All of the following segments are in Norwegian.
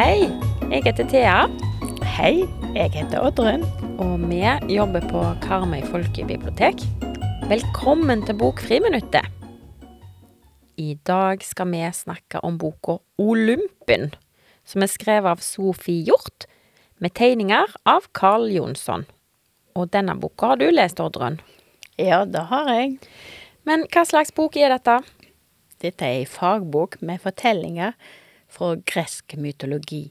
Hei, jeg heter Thea, Hei, jeg heter Oddrun. og vi jobber på Karmøy folkebibliotek. Velkommen til Bokfriminuttet. I dag skal vi snakke om boka Olympen, som er skrevet av Sofie Hjort, med tegninger av Carl Jonsson. Og denne boka har du lest, ordren? Ja, det har jeg. Men hva slags bok er dette? Dette er ei fagbok med fortellinger fra gresk mytologi.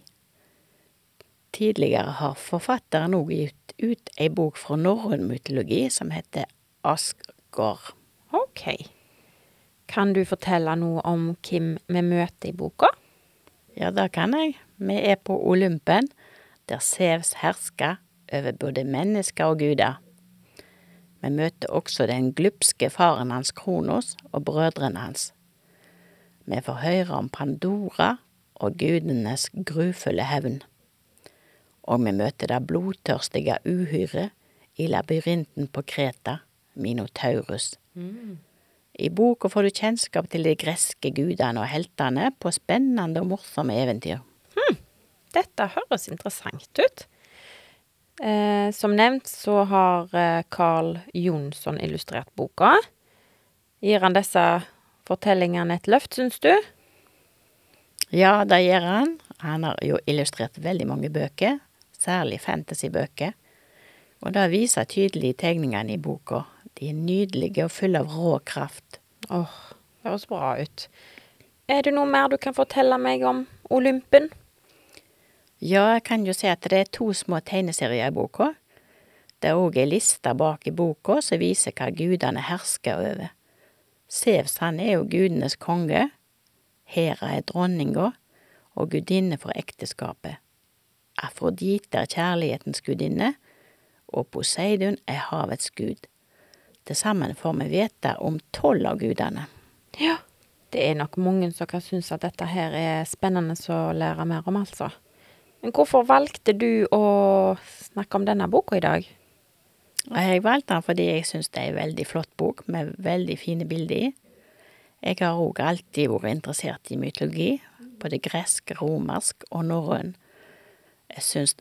Tidligere har forfatteren òg gitt ut ei bok fra norrøn mytologi som heter Asgård. Ok. Kan du fortelle noe om hvem vi møter i boka? Ja, det kan jeg. Vi er på Olympen, der Sevs hersker over både mennesker og guder. Vi møter også den glupske faren hans Kronos og brødrene hans. Vi får høre om Pandora og gudenes grufulle hevn. Og vi møter det blodtørstige uhyret i labyrinten på Kreta, Minotaurus. I boka får du kjennskap til de greske gudene og heltene på spennende og morsomme eventyr. Dette høres interessant ut. Eh, som nevnt så har eh, Carl Jonsson illustrert boka. Gir han disse fortellingene et løft, syns du? Ja, det gjør han. Han har jo illustrert veldig mange bøker, særlig fantasybøker. Og det viser tydelig tegningene i boka. De er nydelige og fulle av rå kraft. Åh, høres bra ut. Er det noe mer du kan fortelle meg om Olympen? Ja, jeg kan jo si at det er to små tegneserier i boka. Det er òg ei liste bak i boka som viser hva gudene hersker over. Sevs han er jo gudenes konge, Hera er dronninga og gudinne for ekteskapet. Afrodite er kjærlighetens gudinne, og Poseidon er havets gud. Til sammen får vi vite om tolv av gudene. Ja. Det er nok mange som kan synes at dette her er spennende å lære mer om, altså. Men hvorfor valgte du å snakke om denne boka i dag? Jeg valgte den fordi jeg syns det er en veldig flott bok med veldig fine bilder i. Jeg har òg alltid vært interessert i mytologi, både gresk, romersk og norrøn. Jeg syns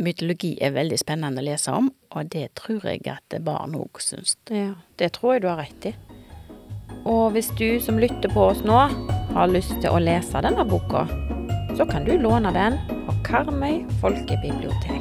mytologi er veldig spennende å lese om, og det tror jeg at barn òg syns. Ja, det tror jeg du har rett i. Og hvis du som lytter på oss nå, har lyst til å lese denne boka, så kan du låne den Karmøy folkebibliotek.